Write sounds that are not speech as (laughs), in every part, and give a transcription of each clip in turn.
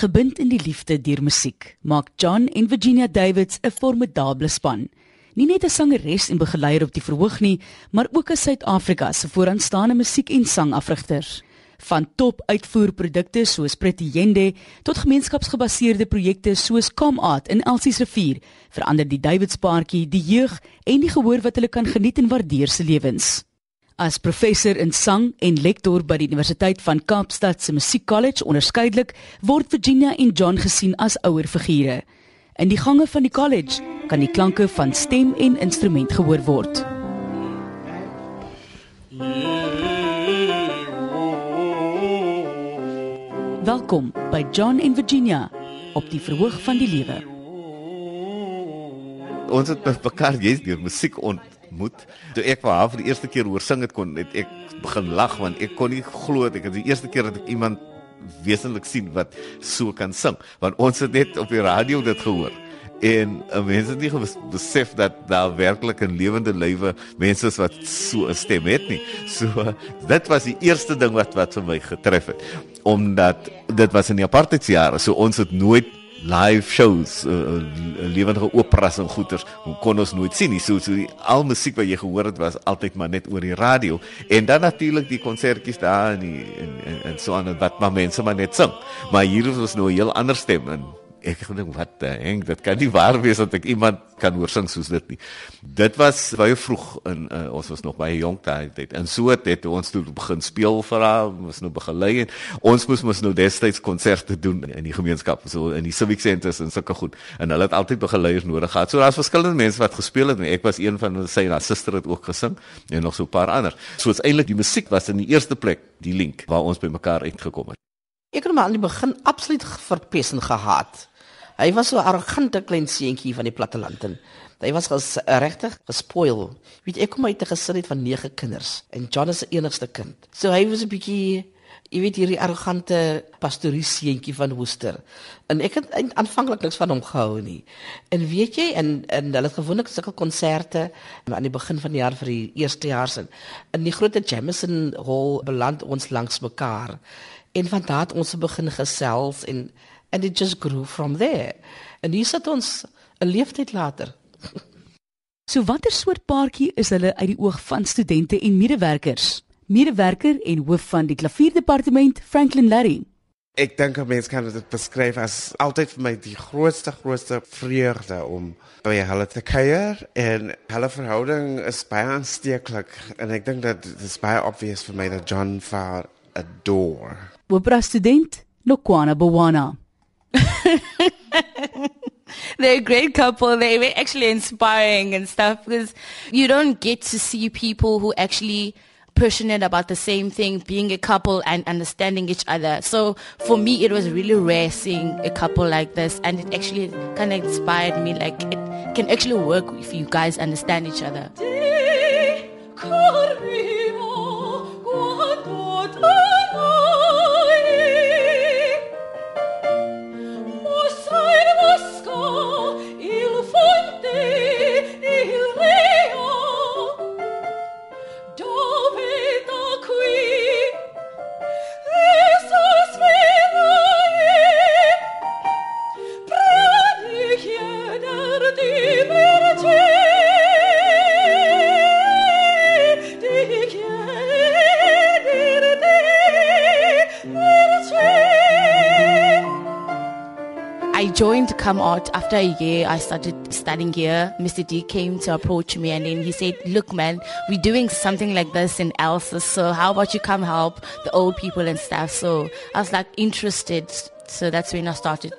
Gebind in die liefde deur musiek, maak John en Virginia Davids 'n formidable span. Nie net 'n sangeres en begeleier op die verhoog nie, maar ook 'n Suid-Afrika se vooraanstaande musiek- en sangafrigter. Van top uitvoerprodukte soos Pretty Yende tot gemeenskapsgebaseerde projekte soos Come Art in Elsie's rivier, verander die Davids paartjie die jeug en die gehoor wat hulle kan geniet en waardeer se lewens. As professor in sang en lektor by die Universiteit van Kaapstad se Musiekkollege onderskeidelik, word Virginia en John gesien as ouer figure. In die gange van die kollege kan die klanke van stem en instrument gehoor word. Welkom by John en Virginia op die verhoog van die lewe. Ons het mekaar jy's deur musiek ont ontmoet. Toe ek vir haar vir die eerste keer hoor sing het kon het ek begin lag want ek kon nie glo dit is die eerste keer dat ek iemand wesentlik sien wat so kan sing want ons het net op die radio dit gehoor en uh, mense het nie besef dat daar werklik 'n lewende lywe mense is wat so 'n stem het nie. So dit was die eerste ding wat wat vir my getref het omdat dit was in die apartheidsjare. So ons het nooit live shows, uh, lewendige operas en goeters, kon ons nooit sien nie. So so die al musiek wat jy gehoor het was altyd maar net oor die radio en dan natuurlik die konsertjies daar en die, en, en en so aan wat maar mense maar net sing. Maar hier was nou 'n heel ander stem en ek gedink wat heng dit kan nie waar wees dat ek iemand kan hoor sing soos dit nie. Dit was baie vroeg in uh, ons was nog baie jonk daai tyd. En so het, het ons toe begin speel vir haar, ons nou begelei en ons moes mos nou destyds konserte doen in die gemeenskap, so in die civic centers en sulke goed. En hulle het altyd begeleiers nodig gehad. So daar's verskillende mense wat gespeel het en ek was een van hulle. Sy en haar suster het ook gesing en nog so 'n paar ander. So is eintlik die musiek was in die eerste plek die link waar ons by mekaar uitgekom het. Ek het hom aan die begin absoluut verpes en gehaat. Hy was so 'n arrogante klein seentjie van die platteland en hy was ges, regtig gespoil. Weet ek kom uit 'n gesin van 9 kinders en John is die enigste kind. So hy was 'n bietjie jy weet hierdie arrogante pastorie seentjie van Woester. En ek het aanvanklik niks van hom gehou nie. En weet jy en en hulle het gewoonlik sulke konserte aan die begin van die jaar vir die eerste jaar sin. In die groot Jameson Hall beland ons langs mekaar. En van daardie ons begin gesels en and it just grew from there. En hier sit ons 'n leeftyd later. so watter soort paartjie is hulle uit die oog van studente en medewerkers? Medewerker en hoof van die klavierdepartement, Franklin Larry. Ek dink 'n mens kan dit beskryf as altyd vir my die grootste grootste vreugde om by hulle te kuier en hulle verhouding is baie aansteeklik en ek dink dat dit is baie obvious vir my dat John Farr adore. Opera student Nokwana Bwana. (laughs) they're a great couple. They're actually inspiring and stuff because you don't get to see people who actually passionate about the same thing, being a couple and understanding each other. So for me, it was really rare seeing a couple like this, and it actually kind of inspired me. Like it can actually work if you guys understand each other. Joined to Come Out after a year. I started studying here. Mr. D came to approach me and then he said, Look, man, we're doing something like this in Elsa. So how about you come help the old people and stuff? So I was like interested. So that's when I started.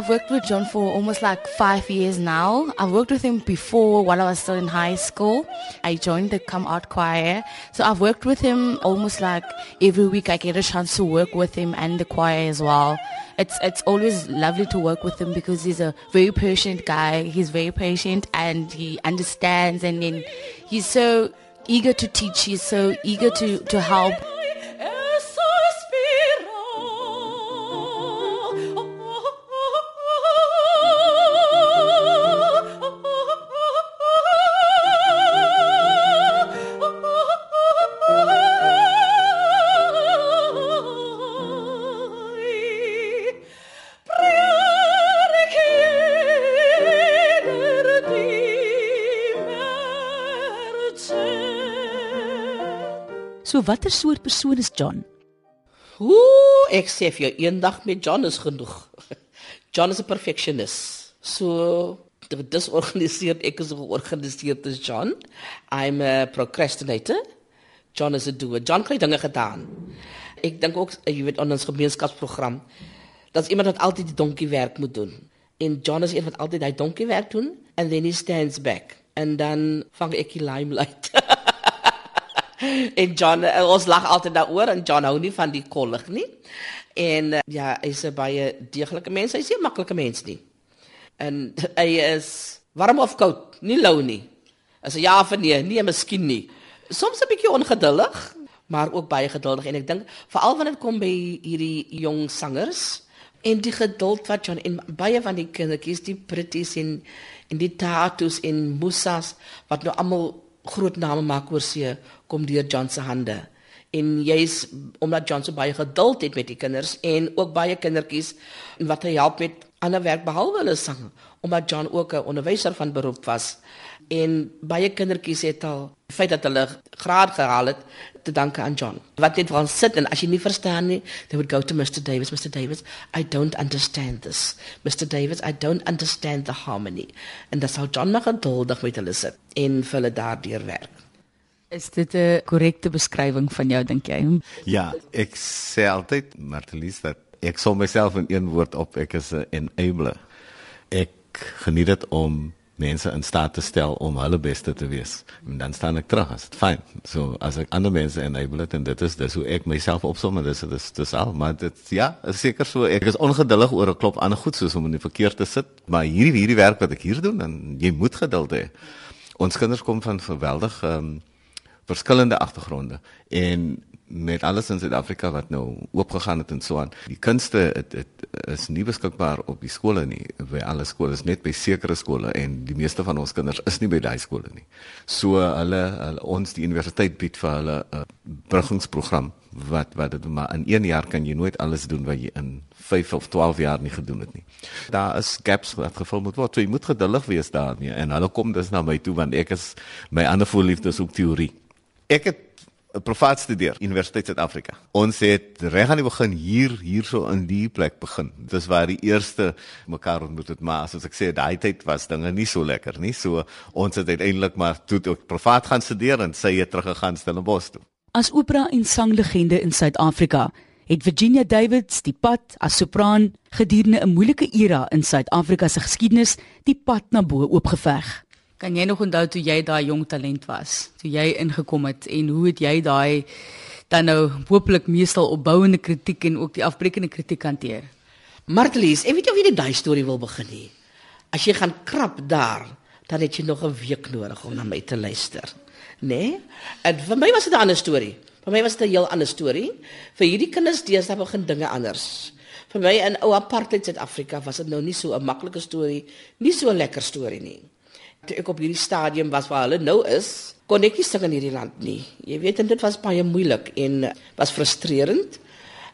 I've worked with John for almost like five years now. I've worked with him before while I was still in high school. I joined the Come Out Choir. So I've worked with him almost like every week I get a chance to work with him and the choir as well. It's, it's always lovely to work with him because he's a very patient guy. He's very patient and he understands and then he's so eager to teach. He's so eager to, to help. So watter soort persoon is John? Ooh, ek sê vir jou eendag met John is genoeg. (laughs) John is 'n perfectionist. So disorganiseerd ek is georganiseerd as John. I'm a procrastinator. John is 'n doer. John kry dinge gedaan. Ek dink ook jy weet aan ons gemeenskapsprogram dat iemand wat altyd die donkie werk moet doen. En John is een wat altyd hy donkie werk doen and then he stands back and dan vang ek die limelight. (laughs) en John uh, ons lag altyd daaroor en John hou nie van die kollig nie. En uh, ja, hy's 'n baie deeglike mens. Hy's nie 'n maklike mens nie. En (laughs) hy is warm of koud, nie lou nie. As ja of nee, nee, miskien nie. Soms 'n bietjie ongeduldig, maar ook baie geduldig en ek dink veral wanneer dit kom by hierdie jong sangers en die geduld wat John en baie van die kindertjies, die pretties en en die tattoos en musas wat nou almal groot name maak oor see kom deur John se hande. En jy's omdat John so baie geduld het met die kinders en ook baie kindertjies wat hy help met ander werk behalwe hulle sang omdat John ook 'n onderwyser van beroep was en baie kindertjies het al feit dat hulle graad gehaal het te danke aan John. Wat net van sit en as jy nie verstaan nie, they would go to Mr Davis, Mr Davis, I don't understand this. Mr Davis, I don't understand the harmony. En dan sou John maar geduldig met hulle sit en vir hulle daardeur werk. Is dit 'n korrekte beskrywing van jou dink jy? Ja, ek sê altyd Martelies dat ek sou myself in een woord op ek is 'n enabler. Ek geniet dit om mense in staat te stel om hulle beste te wees. En dan staan ek terug, as dit fyn. So as ek ander mense enable het en dit is dis hoe ek myself opsom en dis dis dis al, maar dit ja, seker so ek is ongeduldig oor 'n klop ander goed soos om in die verkeer te sit, maar hierdie hierdie werk wat ek hier doen, dan jy moet geduld hê. Ons kinders kom van geweldig ehm um, verskillende agtergronde en met alles in Suid-Afrika wat nou oopgegaan het en so aan. Die kunste het, het is nie beskikbaar op die skole nie. By alle skole is net by sekere skole en die meeste van ons kinders is nie by daai skole nie. So hulle, hulle ons die universiteit bied vir hulle 'n bruggingsprogram wat wat dit maar in 1 jaar kan jy nooit alles doen wat jy in 5 of 12 jaar nie gedoen het nie. Daar is gaps wat gevul moet word. So jy moet geduldig wees daarmee en hulle kom dus na my toe want ek is my ander voorliefde is ook teorie. Ek het privaat studeer Universiteit Suid-Afrika. Ons het reg aan die begin hier hierso in die plek begin. Dis waar die eerste mekaar ontmoet het, maar soos ek sê, daai tyd was dinge nie so lekker nie. So ons het uiteindelik maar toe ook privaat gaan studeer en sy het teruggegaan Stellenbosch toe. As opera en sanglegende in Suid-Afrika het Virginia Davids die pad as sopran gedurende 'n moeilike era in Suid-Afrika se geskiedenis die pad na bo oopgeveg. Kan jy nog onthou toe jy daai jong talent was? Toe jy ingekom het en hoe het jy daai dan nou hopelik meestal opbouende kritiek en ook die afbreekende kritiek hanteer? Martelies, ek weet jy of jy daai storie wil begin nie. As jy gaan krap daar, dan het jy nog 'n week nodig om na my te luister. Né? Nee? En vir my was dit 'n ander storie. Vir my was dit 'n heel ander storie. Vir hierdie kinders deesdae begin dinge anders. Vir my in ou apartheid Suid-Afrika was dit nou nie so 'n maklike storie, nie so 'n lekker storie nie toe ek op hierdie stadium was waar hulle nou is, kon ek nie sing in hierdie land nie. Jy weet en dit was baie moeilik en was frustrerend.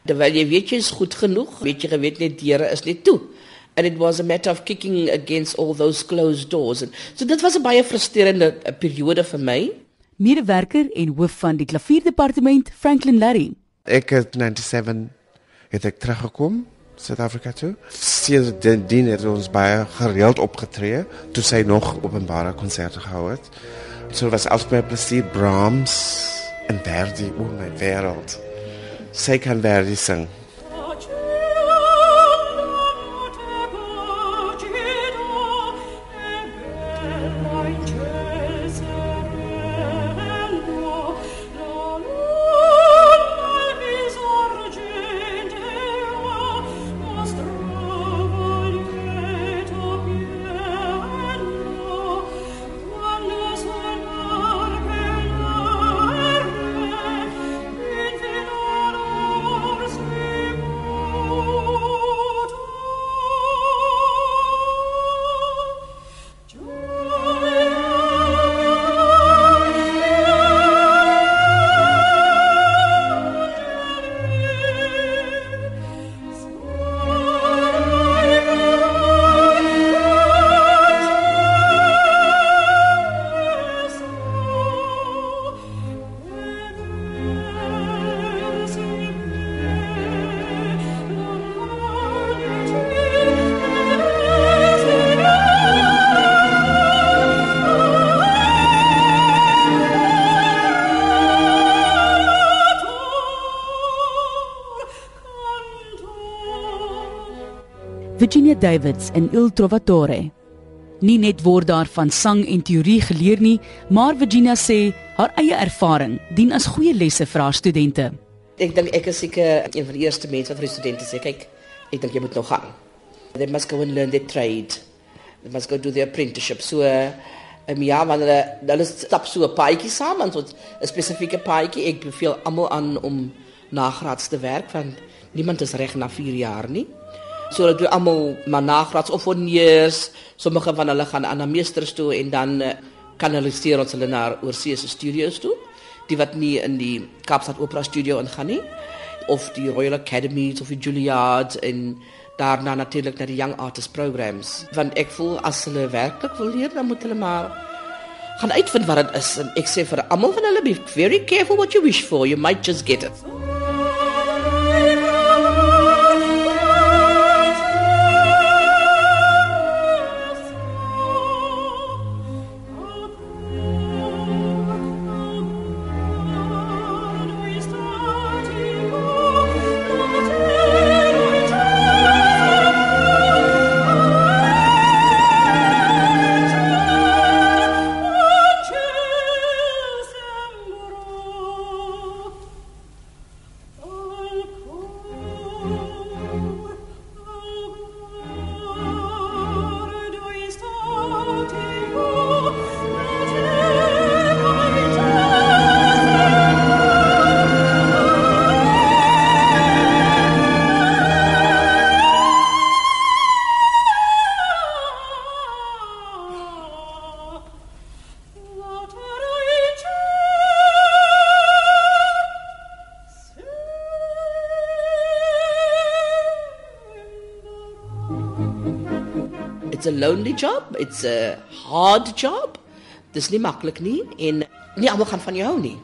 Terwyl jy weet jy is goed genoeg, weet jy geweet net deure is net toe. And it was a matter of kicking against all those closed doors. And so dit was 'n baie frustrerende eh, periode vir my. Medewerker en hoof van die klavierdepartement, Franklin Larry. Ek het 97 het ek teruggekom Suid-Afrika toe. Sindsdien het ons baie gereeld opgetree toe sy nog openbare konserte gehou het. So was baie plesier Brahms en Verdi oor my wêreld. Sy kan Verdi sing. Virginia Davids en Il Trovatore. Nie net word daar van sang en teorie geleer nie, maar Virginia sê haar eie ervaring dien as goeie lesse vir haar studente. Ek dink ek is seker een van die eerste mense wat vir die studente sê, kyk, ek dink jy moet nog gaan. They must go and learn their trade. They must go do their apprenticeship. So um, ja, wanneer hulle hulle stap so 'n paadjie saam, en so 'n spesifieke paadjie, ek beveel almal aan om nagraads te werk want niemand is reg na 4 jaar nie. So hulle almal maar nagraads of onneers. Sommige van hulle gaan aan 'n meesters toe en dan uh, kanaliseer ons hulle na oorseese studios toe. Die wat nie in die Kaapstad Opera Studio ingaan nie of die Royal Academies of die Juilliard en daarna natuurlik na die Young Artist Programs. Want ek voel as hulle werklik wil leer, dan moet hulle maar gaan uitvind wat dit is en ek sê vir almal van hulle be very careful what you wish for. You might just get it. A lonely job, it's a hard job. Dis nie maklik nie en nie almal gaan van jou hou nie.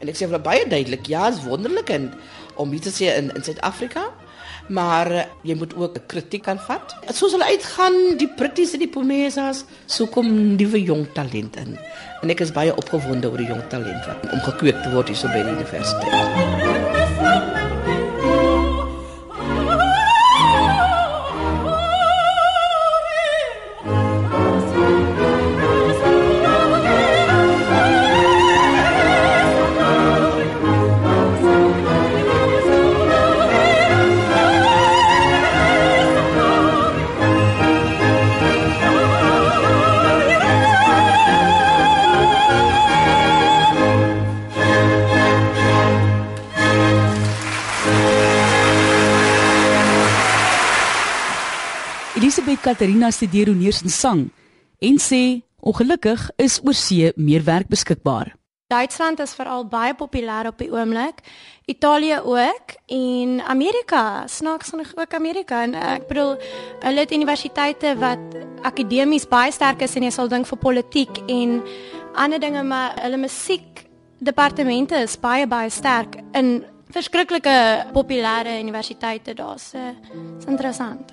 En ek sê vir baie duidelik, ja, is wonderlik en om hier te sê in in Suid-Afrika, maar uh, jy moet ook kritiek aanvat. Soos hulle uitgaan, die pretties en die pomesas, so kom nuwe jong talent in. En ek is baie opgewonde oor die jong talent wat om gekweek te word hier so by die universiteit. Katarina studeer honeers in sang en sê ongelukkig is oorsee meer werk beskikbaar. Duitsland is veral baie populêr op die oomblik. Italië ook en Amerika, snaaks genoeg ook Amerika en ek bedoel hulle het universiteite wat akademies baie sterk is en jy sal dink vir politiek en ander dinge maar hulle musiek departemente is baie baie sterk in verskriklike populêre universiteite daar. So, is interessant.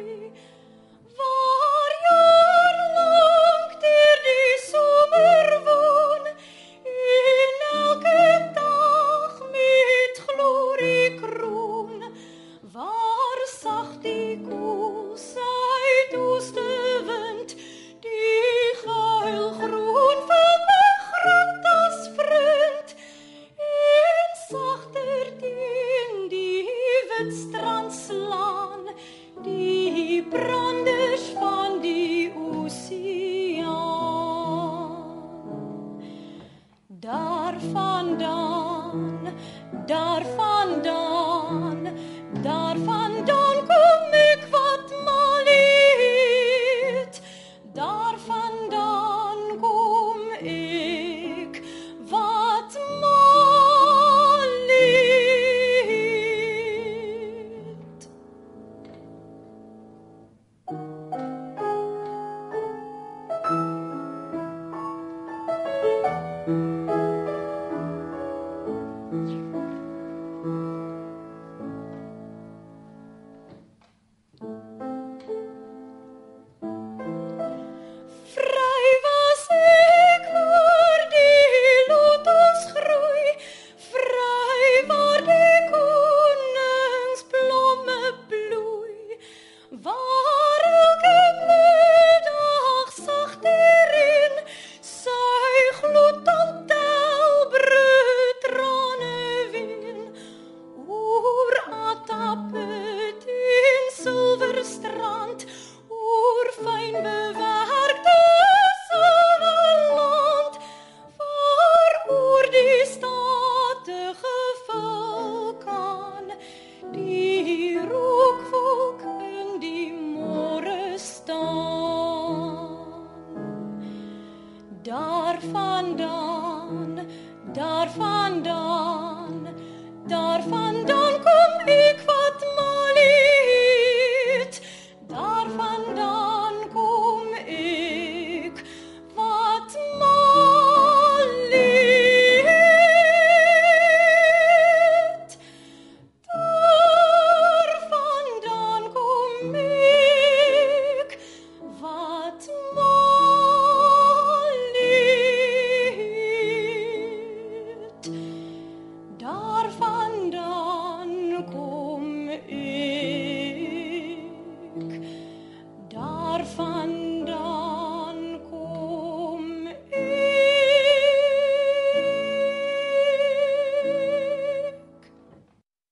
daar vandaan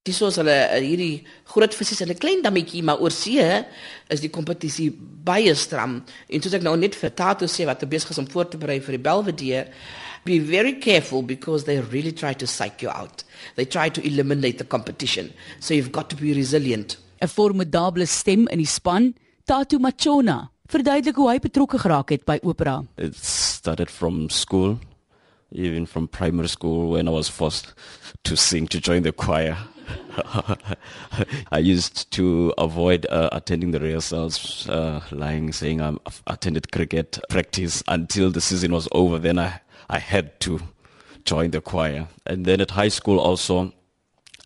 Dis soos hulle uh, hierdie groot visse in 'n klein dammetjie, maar oor see is die kompetisie baie stram. En soos ek nou net vir Tato sê wat besig is om voor te berei vir die Belvedere, be very careful because they really try to psych you out. They try to eliminate the competition. So you've got to be resilient. 'n Formidable stem in die span, Tatu Machona, verduidelik hoe hy betrokke geraak het by opera. It started from school, even from primary school when I was forced to sing to join the choir. (laughs) I used to avoid uh, attending the rehearsals, uh, lying, saying I'm- attended cricket practice until the season was over. Then I, I had to join the choir. And then at high school also,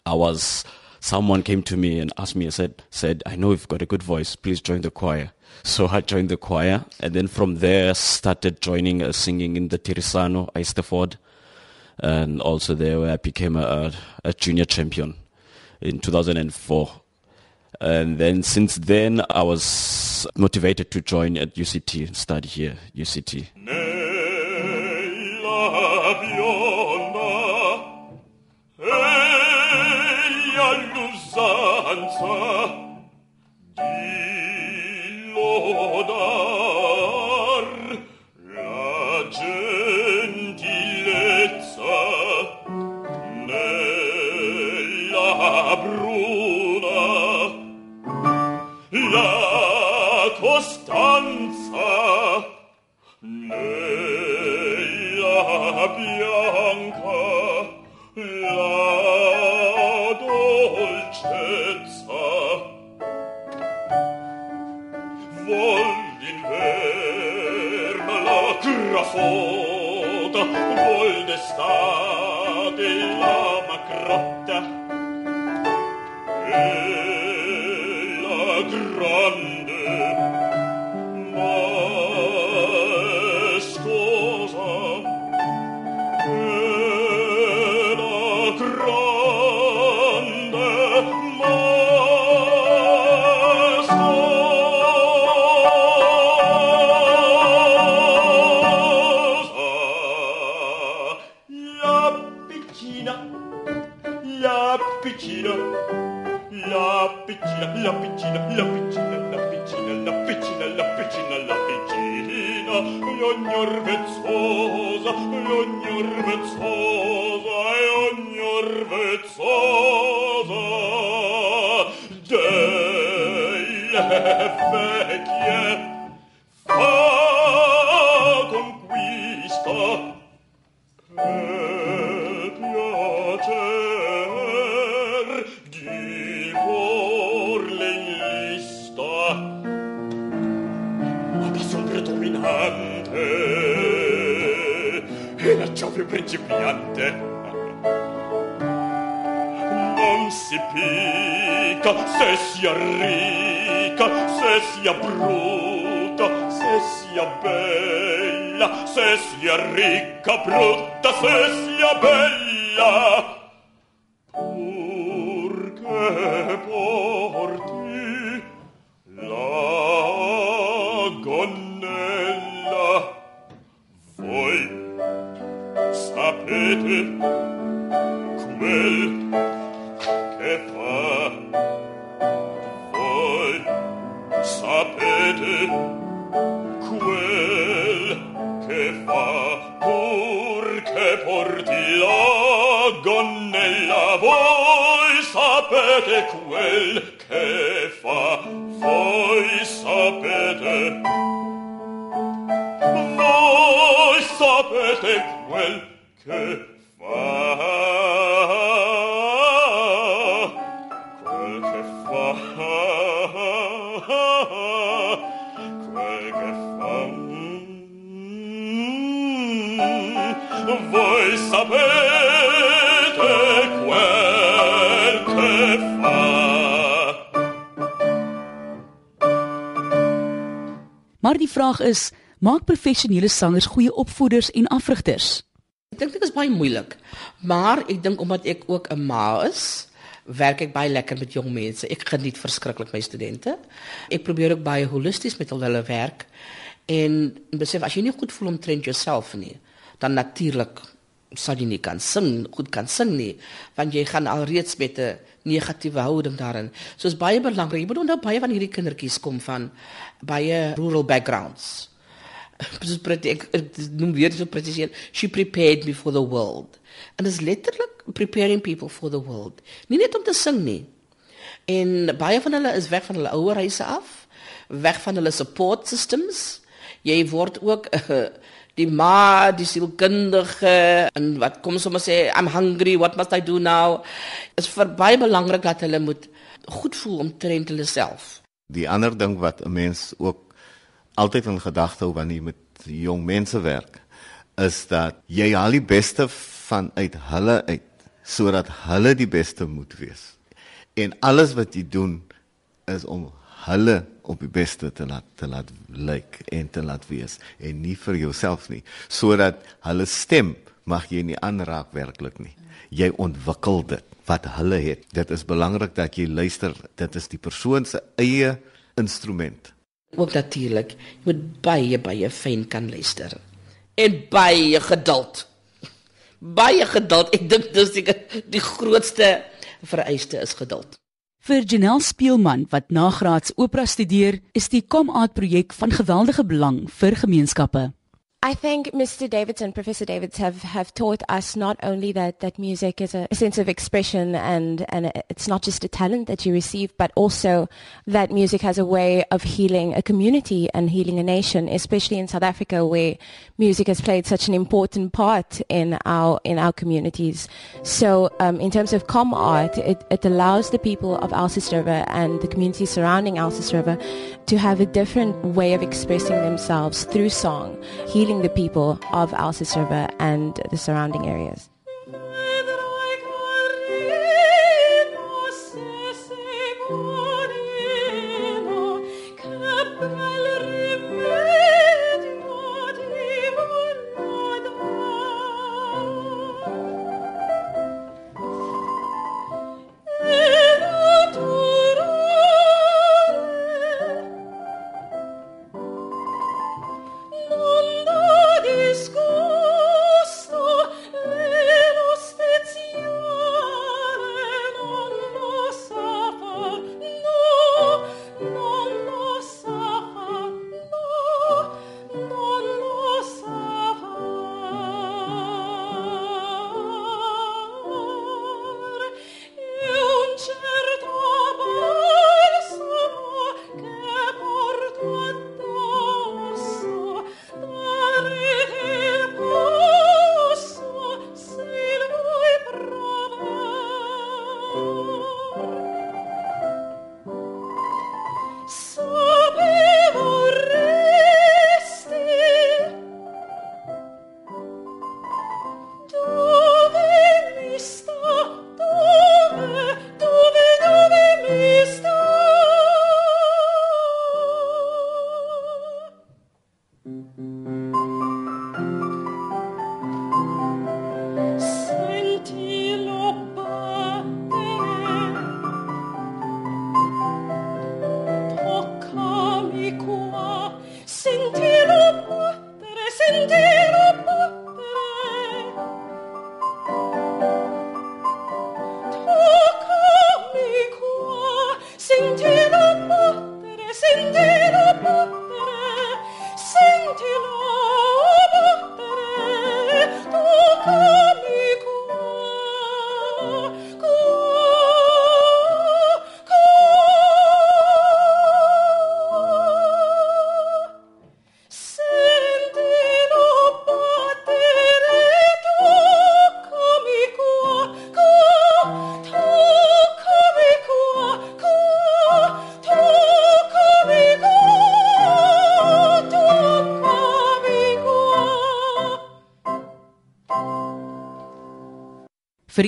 I was someone came to me and asked me, I said, said, I know you've got a good voice, please join the choir. So I joined the choir and then from there started joining uh, singing in the Tirisano, Eisterford. And also there where I became a, a junior champion in 2004. And then since then I was motivated to join at UCT study here, UCT. Nella beschützer wohl in verma la crafota wohl d'estate la macrotta e la grande sobre principiante non si pica se sia ricca se sia brutta se sia bella se sia ricca brutta se sia bella. quel quel che fa voi sapete quel che fa pur che porti la gonnella voi sapete quel che fa voi sapete. Voi sapete quel che Maar die vraag is, maak professionele sangers goeie opvoeders en afrigters? Ek dink dit is baie moeilik. Maar ek dink omdat ek ook 'n ma is, werk ek baie lekker met jong mense. Ek geniet verskriklik my studente. Ek probeer ook baie holisties met hulle werk en besef as jy nie goed voel omtrent jouself nie, dan natuurlik sal jy nie kan sing, goed kan sing nie, want jy gaan alreeds met 'n negatiewe houding daarin. So is baie belangrik. Jy moet onthou baie van hierdie kindertjies kom van baie rural backgrounds. (laughs) Soos pretty ek, ek noem weer so presies she prepared me for the world. Dit is letterlik preparing people for the world. Nie net om te sing nie. En baie van hulle is weg van hulle ouer huise af, weg van hulle support systems. Jy word ook uh, (laughs) die ma, die sielkundige en wat kom sommer sê I'm hungry, what must I do now? Is vir baie belangrik dat hulle moet goed voel omtrent hulle self. Die ander ding wat 'n mens ook altyd in gedagte hou wanneer jy met jong mense werk, is dat jy haal die beste van uit hulle uit sodat hulle die beste moet wees. En alles wat jy doen is om hulle op die beste te laat te laat lyk en te laat wees en nie vir jouself nie. Sodat hulle stem mag jy nie aanraak werklik nie. Jy ontwikkel dit wat hulle het. Dit is belangrik dat jy luister dit is die persoon se eie instrument Ook natuurlik, jy moet baie baie fyn kan luister. En baie geduld. Baie geduld. Ek dink dis die, die grootste vereiste is geduld. Vir Janelle Speelman wat nagraads opera studeer, is die Come Out projek van geweldige belang vir gemeenskappe. I think Mr. Davidson, Professor Davids, have, have taught us not only that, that music is a, a sense of expression and, and it's not just a talent that you receive, but also that music has a way of healing a community and healing a nation, especially in South Africa where music has played such an important part in our, in our communities. So um, in terms of com art, it, it allows the people of Alsis River and the community surrounding Alsis River to have a different way of expressing themselves through song, healing the people of Alsis River and the surrounding areas.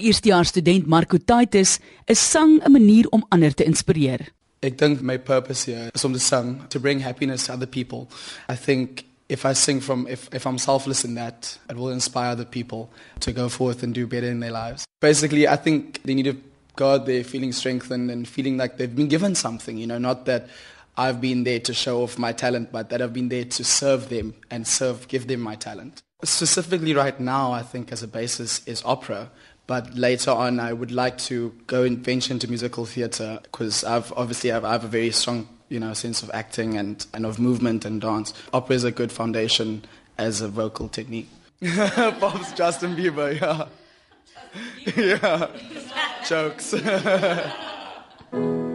Eerstejaars student Marco Titus is sang 'n manier om ander te inspireer. Ek dink my purpose here is om te sing to bring happiness to other people. I think if I sing from if if I'm selfless in that, it will inspire other people to go forth and do better in their lives. Basically, I think they need to go out there feeling strengthened and feeling like they've been given something, you know, not that I've been there to show off my talent, but that I've been there to serve them and serve give them my talent. Specifically right now, I think as a basis is opera. But later on, I would like to go and venture into musical theatre because I've obviously I've, I have a very strong you know sense of acting and, and of movement and dance. Opera is a good foundation as a vocal technique. (laughs) Bob's Justin Bieber, yeah, (laughs) yeah, jokes. (laughs)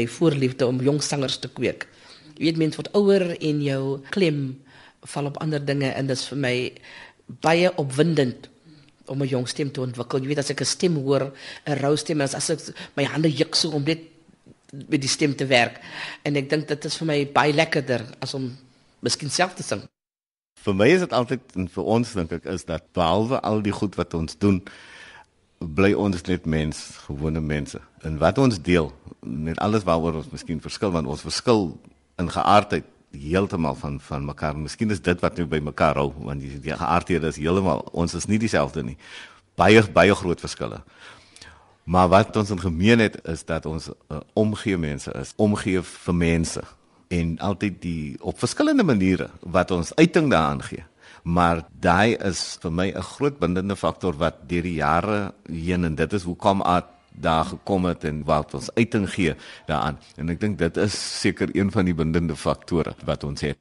my voorliefde om jong sangers te kweek. Jy weet mens word ouer en jou klem val op ander dinge en dit is vir my baie opwindend om 'n jong stem te ontwikkel. Jy weet as ek 'n stem hoor, 'n rou stem, as, as ek my hande juk so om net met die stem te werk. En ek dink dit is vir my baie lekkerder as om miskien self te sing. Vir my is dit altyd en vir ons dink ek is dat behalwe al die goed wat ons doen, bly ons net mens, gewone mense. En wat ons deel, met alles waaroor ons miskien verskil, want ons verskil in geaardheid heeltemal van van mekaar. Miskien is dit wat nou by mekaar hou, want die, die geaardhede is heeltemal ons is nie dieselfde nie. Baie baie groot verskille. Maar wat ons in gemeen het is dat ons uh, omgee mense is, omgee vir mense en altyd die op verskillende maniere wat ons uiting daaraan gee. Maar daai is vir my 'n groot bindende faktor wat deur die jare heen en dit is hoekom aard daar gekom het en wat ons uiting gee daaraan. En ek dink dit is seker een van die bindende faktore wat ons het.